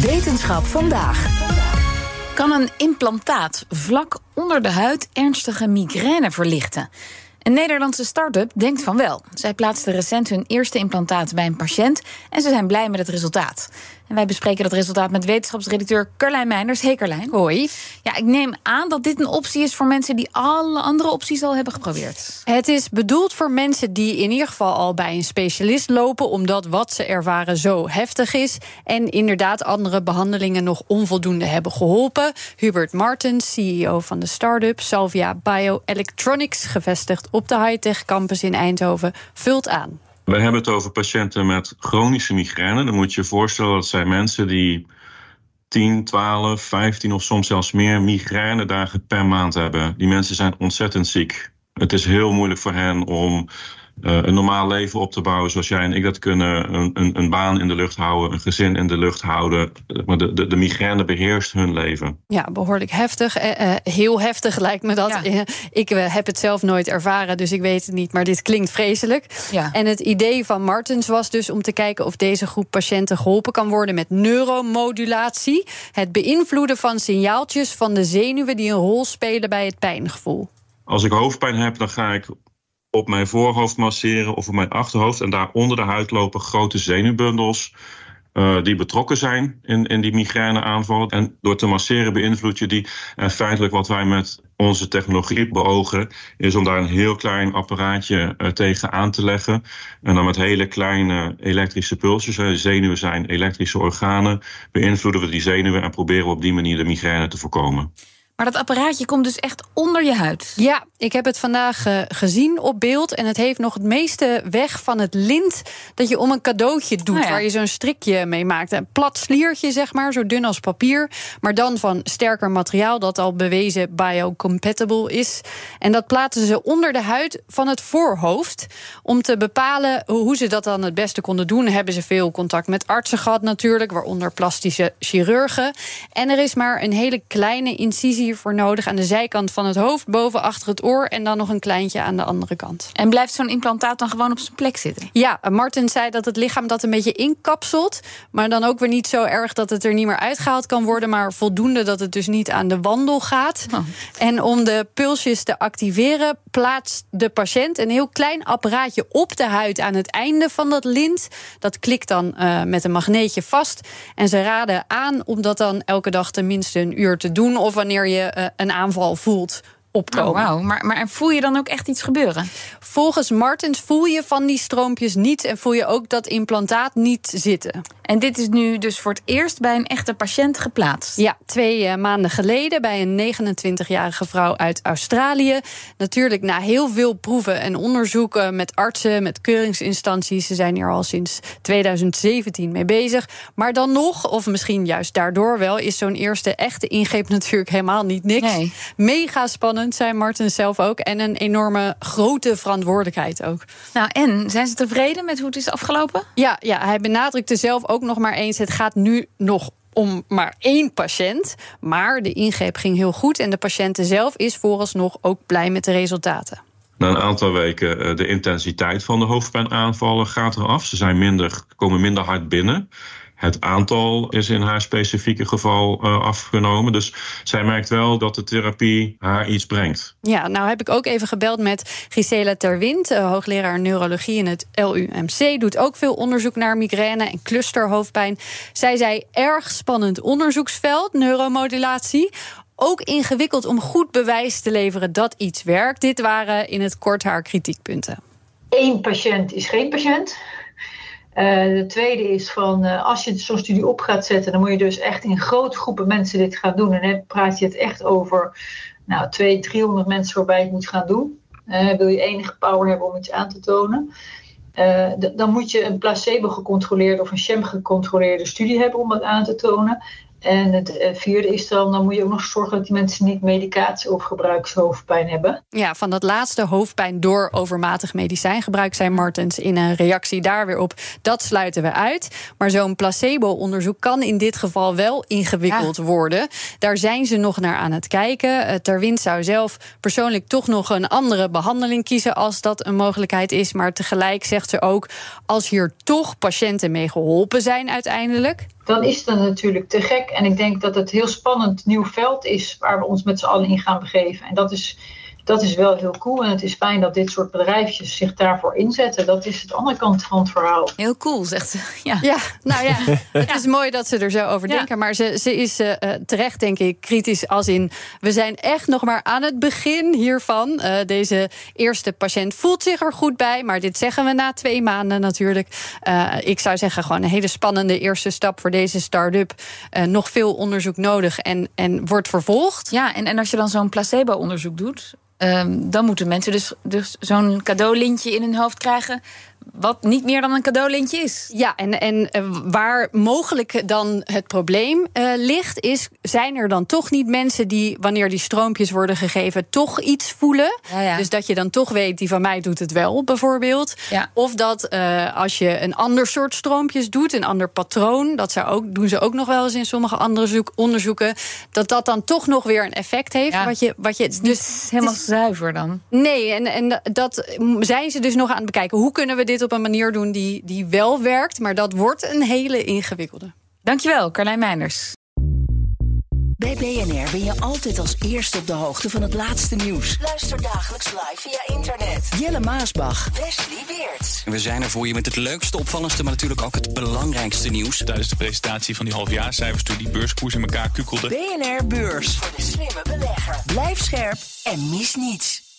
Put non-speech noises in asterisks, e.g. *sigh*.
Wetenschap vandaag. Kan een implantaat vlak onder de huid ernstige migraine verlichten? Een Nederlandse start-up denkt van wel. Zij plaatste recent hun eerste implantaat bij een patiënt en ze zijn blij met het resultaat. En wij bespreken dat resultaat met wetenschapsredacteur Carlijn Meinders. Hey Carlijn. Hoi. Ja, ik neem aan dat dit een optie is voor mensen die alle andere opties al hebben geprobeerd. Het is bedoeld voor mensen die in ieder geval al bij een specialist lopen, omdat wat ze ervaren zo heftig is. En inderdaad andere behandelingen nog onvoldoende hebben geholpen. Hubert Martens, CEO van de start-up Salvia Bioelectronics, gevestigd op de high-tech campus in Eindhoven, vult aan. We hebben het over patiënten met chronische migraine. Dan moet je je voorstellen dat zijn mensen die 10, 12, 15 of soms zelfs meer migrainedagen per maand hebben. Die mensen zijn ontzettend ziek. Het is heel moeilijk voor hen om een normaal leven op te bouwen zoals jij en ik dat kunnen. Een, een, een, baan in de lucht houden, een gezin in de lucht houden. Maar de, de, de migraine beheerst hun leven. Ja, behoorlijk heftig. Eh, eh, heel heftig lijkt me dat. Ja. Ik heb het zelf nooit ervaren, dus ik weet het niet. Maar dit klinkt vreselijk. Ja. En het idee van Martens was dus om te kijken of deze groep patiënten geholpen kan worden met neuromodulatie. Het beïnvloeden van signaaltjes van de zenuwen die een rol spelen bij het pijngevoel. Als ik hoofdpijn heb, dan ga ik op mijn voorhoofd masseren of op mijn achterhoofd. En daar onder de huid lopen grote zenuwbundels. Uh, die betrokken zijn in, in die migraineaanvallen. En door te masseren beïnvloed je die. En feitelijk wat wij met onze technologie beogen, is om daar een heel klein apparaatje uh, tegen aan te leggen. En dan met hele kleine elektrische pulsjes. De zenuwen zijn elektrische organen. Beïnvloeden we die zenuwen en proberen we op die manier de migraine te voorkomen. Maar dat apparaatje komt dus echt onder je huid. Ja, ik heb het vandaag uh, gezien op beeld. En het heeft nog het meeste weg van het lint dat je om een cadeautje doet. Ja. Waar je zo'n strikje mee maakt. Een plat sliertje, zeg maar, zo dun als papier. Maar dan van sterker materiaal dat al bewezen biocompatible is. En dat plaatsen ze onder de huid van het voorhoofd. Om te bepalen hoe ze dat dan het beste konden doen, hebben ze veel contact met artsen gehad, natuurlijk. Waaronder plastische chirurgen. En er is maar een hele kleine incisie voor nodig aan de zijkant van het hoofd, boven achter het oor en dan nog een kleintje aan de andere kant. En blijft zo'n implantaat dan gewoon op zijn plek zitten? Ja, Martin zei dat het lichaam dat een beetje inkapselt, maar dan ook weer niet zo erg dat het er niet meer uitgehaald kan worden, maar voldoende dat het dus niet aan de wandel gaat. Oh. En om de pulsjes te activeren, plaatst de patiënt een heel klein apparaatje op de huid aan het einde van dat lint. Dat klikt dan uh, met een magneetje vast. En ze raden aan om dat dan elke dag tenminste een uur te doen, of wanneer je uh, een aanval voelt opkomen. Oh, wow. maar, maar voel je dan ook echt iets gebeuren? Volgens Martens voel je van die stroompjes niet en voel je ook dat implantaat niet zitten. En dit is nu dus voor het eerst bij een echte patiënt geplaatst? Ja, twee uh, maanden geleden bij een 29-jarige vrouw uit Australië. Natuurlijk na heel veel proeven en onderzoeken met artsen, met keuringsinstanties. Ze zijn hier al sinds 2017 mee bezig. Maar dan nog, of misschien juist daardoor wel, is zo'n eerste echte ingreep *laughs* natuurlijk helemaal niet niks. Nee. Mega spannend, zei Martin zelf ook. En een enorme grote verantwoordelijkheid ook. Nou, en zijn ze tevreden met hoe het is afgelopen? Ja, ja hij benadrukte zelf ook nog maar eens: het gaat nu nog om maar één patiënt. Maar de ingreep ging heel goed en de patiënt zelf is vooralsnog ook blij met de resultaten. Na een aantal weken de intensiteit van de hoofdpijnaanvallen gaat eraf. Ze zijn minder, komen minder hard binnen. Het aantal is in haar specifieke geval uh, afgenomen. Dus zij merkt wel dat de therapie haar iets brengt. Ja, nou heb ik ook even gebeld met Gisela Terwind, uh, hoogleraar neurologie in het LUMC. Doet ook veel onderzoek naar migraine en clusterhoofdpijn. Zij zei erg spannend onderzoeksveld, neuromodulatie ook ingewikkeld om goed bewijs te leveren dat iets werkt. Dit waren in het kort haar kritiekpunten. Eén patiënt is geen patiënt. Uh, de tweede is van uh, als je zo'n studie op gaat zetten, dan moet je dus echt in grote groepen mensen dit gaan doen. En dan praat je het echt over nou, 200, 300 mensen waarbij je het moet gaan doen. Uh, wil je enige power hebben om iets aan te tonen. dan moet je een placebo gecontroleerde of een sham gecontroleerde studie hebben om dat aan te tonen. En het eh, vierde is dan, dan moet je ook nog zorgen dat die mensen niet medicatie of gebruikshoofdpijn hebben. Ja, van dat laatste hoofdpijn door overmatig medicijngebruik, zei Martens in een reactie daar weer op. Dat sluiten we uit. Maar zo'n placebo-onderzoek kan in dit geval wel ingewikkeld ja. worden. Daar zijn ze nog naar aan het kijken. Eh, Terwind zou zelf persoonlijk toch nog een andere behandeling kiezen als dat een mogelijkheid is. Maar tegelijk zegt ze ook, als hier toch patiënten mee geholpen zijn uiteindelijk, dan is het natuurlijk te gek. En ik denk dat het heel spannend nieuw veld is waar we ons met z'n allen in gaan begeven. En dat is dat is wel heel cool. En het is fijn dat dit soort bedrijfjes zich daarvoor inzetten. Dat is de andere kant van het verhaal. Heel cool, zegt ze. *laughs* Ja, ja nou ja, *laughs* het is mooi dat ze er zo over denken. Maar ze, ze is uh, terecht, denk ik, kritisch als in... we zijn echt nog maar aan het begin hiervan. Uh, deze eerste patiënt voelt zich er goed bij. Maar dit zeggen we na twee maanden natuurlijk. Uh, ik zou zeggen, gewoon een hele spannende eerste stap... voor deze start-up. nog veel onderzoek nodig en, en wordt vervolgd. Ja, en, en als je dan zo'n placebo-onderzoek doet... Um, dan moeten mensen dus, dus zo'n cadeaulintje in hun hoofd krijgen wat niet meer dan een cadeaulintje is. Ja, en, en eh, waar mogelijk dan het probleem uh, ligt, is: zijn er dan toch niet mensen die, wanneer die stroompjes worden gegeven, toch iets voelen? Ja, ja. Dus dat je dan toch weet, die van mij doet het wel, bijvoorbeeld. Ja. Of dat uh, als je een ander soort stroompjes doet, een ander patroon, dat zou ook, doen ze ook nog wel eens in sommige andere zoek, onderzoeken, dat dat dan toch nog weer een effect heeft. Wat je, wat je, dus helemaal zuiver dan. Nee, en, en dat zijn ze dus nog aan het bekijken. Hoe kunnen we dit op een manier doen die, die wel werkt. Maar dat wordt een hele ingewikkelde. Dankjewel, Carlijn Meinders. Bij BNR ben je altijd als eerste op de hoogte van het laatste nieuws. Luister dagelijks live via internet. Jelle Maasbach. Wesley Weert. We zijn er voor je met het leukste, opvallendste, maar natuurlijk ook het belangrijkste nieuws. Tijdens de presentatie van die halfjaarcijfers toen die beurskoers in elkaar kukkelde. BNR Beurs. Voor de slimme belegger. Blijf scherp en mis niets.